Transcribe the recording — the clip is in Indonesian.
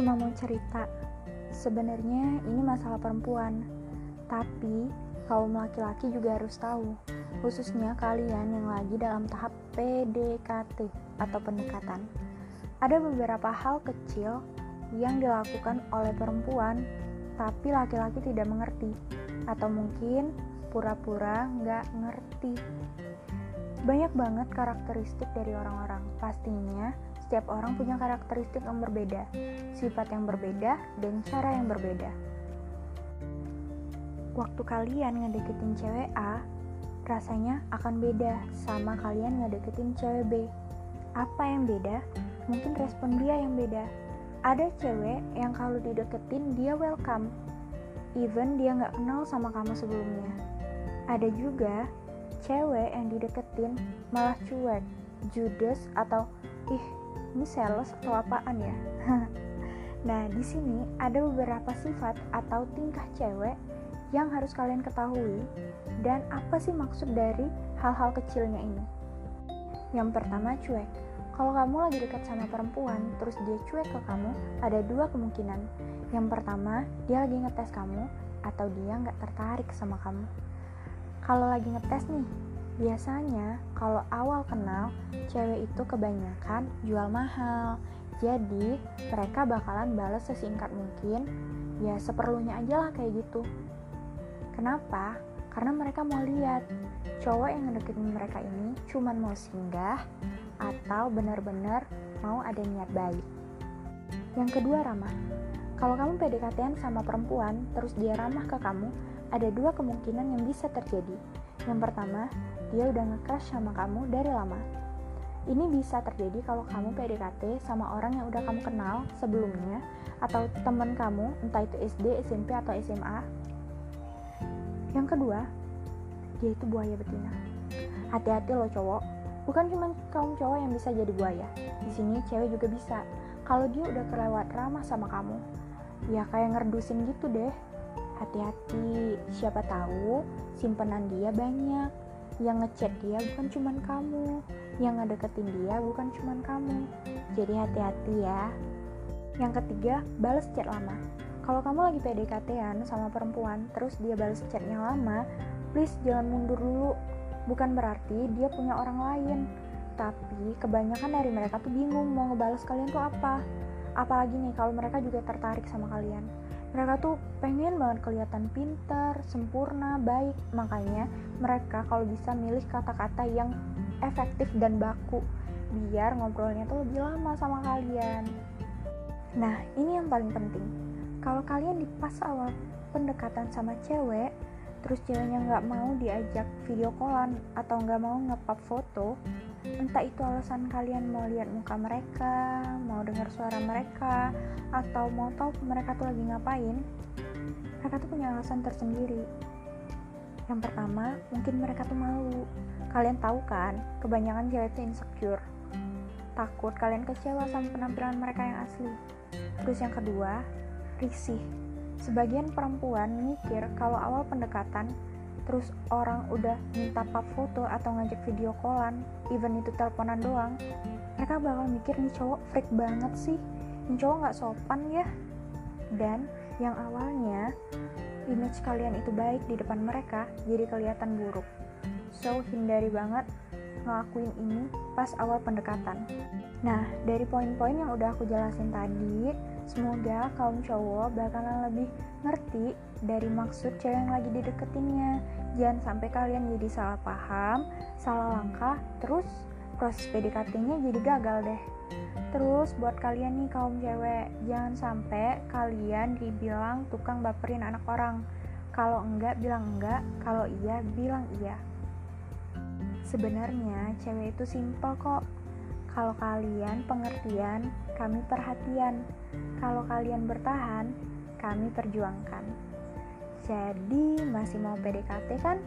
cuma mau cerita. Sebenarnya ini masalah perempuan, tapi kaum laki-laki juga harus tahu, khususnya kalian yang lagi dalam tahap PDKT atau pendekatan. Ada beberapa hal kecil yang dilakukan oleh perempuan, tapi laki-laki tidak mengerti, atau mungkin pura-pura nggak ngerti. Banyak banget karakteristik dari orang-orang. Pastinya, setiap orang punya karakteristik yang berbeda, sifat yang berbeda, dan cara yang berbeda. Waktu kalian ngedeketin cewek A, rasanya akan beda sama kalian ngedeketin cewek B. Apa yang beda? Mungkin respon dia yang beda. Ada cewek yang kalau dideketin dia welcome, even dia nggak kenal sama kamu sebelumnya. Ada juga cewek yang dideketin malah cuek, judes atau ih ini sales atau apaan ya? nah di sini ada beberapa sifat atau tingkah cewek yang harus kalian ketahui dan apa sih maksud dari hal-hal kecilnya ini. Yang pertama cuek. Kalau kamu lagi dekat sama perempuan, terus dia cuek ke kamu, ada dua kemungkinan. Yang pertama, dia lagi ngetes kamu, atau dia nggak tertarik sama kamu. Kalau lagi ngetes nih, biasanya kalau awal kenal, cewek itu kebanyakan jual mahal. Jadi, mereka bakalan balas sesingkat mungkin, ya seperlunya aja lah kayak gitu. Kenapa? Karena mereka mau lihat cowok yang ngedeketin mereka ini cuman mau singgah atau benar-benar mau ada niat baik. Yang kedua ramah. Kalau kamu PDKT sama perempuan, terus dia ramah ke kamu, ada dua kemungkinan yang bisa terjadi. Yang pertama, dia udah nge-crush sama kamu dari lama. Ini bisa terjadi kalau kamu PDKT sama orang yang udah kamu kenal sebelumnya atau teman kamu, entah itu SD, SMP, atau SMA. Yang kedua, dia itu buaya betina. Hati-hati loh cowok, bukan cuma kaum cowok yang bisa jadi buaya. Di sini cewek juga bisa. Kalau dia udah kelewat ramah sama kamu, ya kayak ngerdusin gitu deh hati-hati siapa tahu simpenan dia banyak. Yang ngechat dia bukan cuman kamu. Yang ngedeketin dia bukan cuman kamu. Jadi hati-hati ya. Yang ketiga balas chat lama. Kalau kamu lagi PDKT-an sama perempuan terus dia balas chatnya lama please jangan mundur dulu. Bukan berarti dia punya orang lain. Tapi kebanyakan dari mereka tuh bingung mau ngebales kalian tuh apa. Apalagi nih kalau mereka juga tertarik sama kalian mereka tuh pengen banget kelihatan pintar, sempurna, baik. Makanya mereka kalau bisa milih kata-kata yang efektif dan baku biar ngobrolnya tuh lebih lama sama kalian. Nah, ini yang paling penting. Kalau kalian di pas awal pendekatan sama cewek, terus ceweknya nggak mau diajak video callan atau nggak mau ngepap foto, entah itu alasan kalian mau lihat muka mereka, mau dengar suara mereka, atau mau tahu mereka tuh lagi ngapain, mereka tuh punya alasan tersendiri. Yang pertama, mungkin mereka tuh malu. Kalian tahu kan, kebanyakan cewek tuh insecure. Takut kalian kecewa sama penampilan mereka yang asli. Terus yang kedua, risih. Sebagian perempuan mikir kalau awal pendekatan terus orang udah minta pap foto atau ngajak video callan even itu teleponan doang mereka bakal mikir nih cowok freak banget sih. Ini cowok nggak sopan ya. Dan yang awalnya image kalian itu baik di depan mereka jadi kelihatan buruk. So hindari banget ngelakuin ini pas awal pendekatan. Nah dari poin-poin yang udah aku jelasin tadi Semoga kaum cowok bakalan lebih ngerti dari maksud cewek yang lagi dideketinnya. Jangan sampai kalian jadi salah paham, salah langkah, terus proses PDKT-nya jadi gagal deh. Terus buat kalian nih kaum cewek, jangan sampai kalian dibilang tukang baperin anak orang. Kalau enggak bilang enggak, kalau iya bilang iya. Sebenarnya cewek itu simpel kok kalau kalian pengertian, kami perhatian. Kalau kalian bertahan, kami perjuangkan. Jadi, masih mau PDKT kan?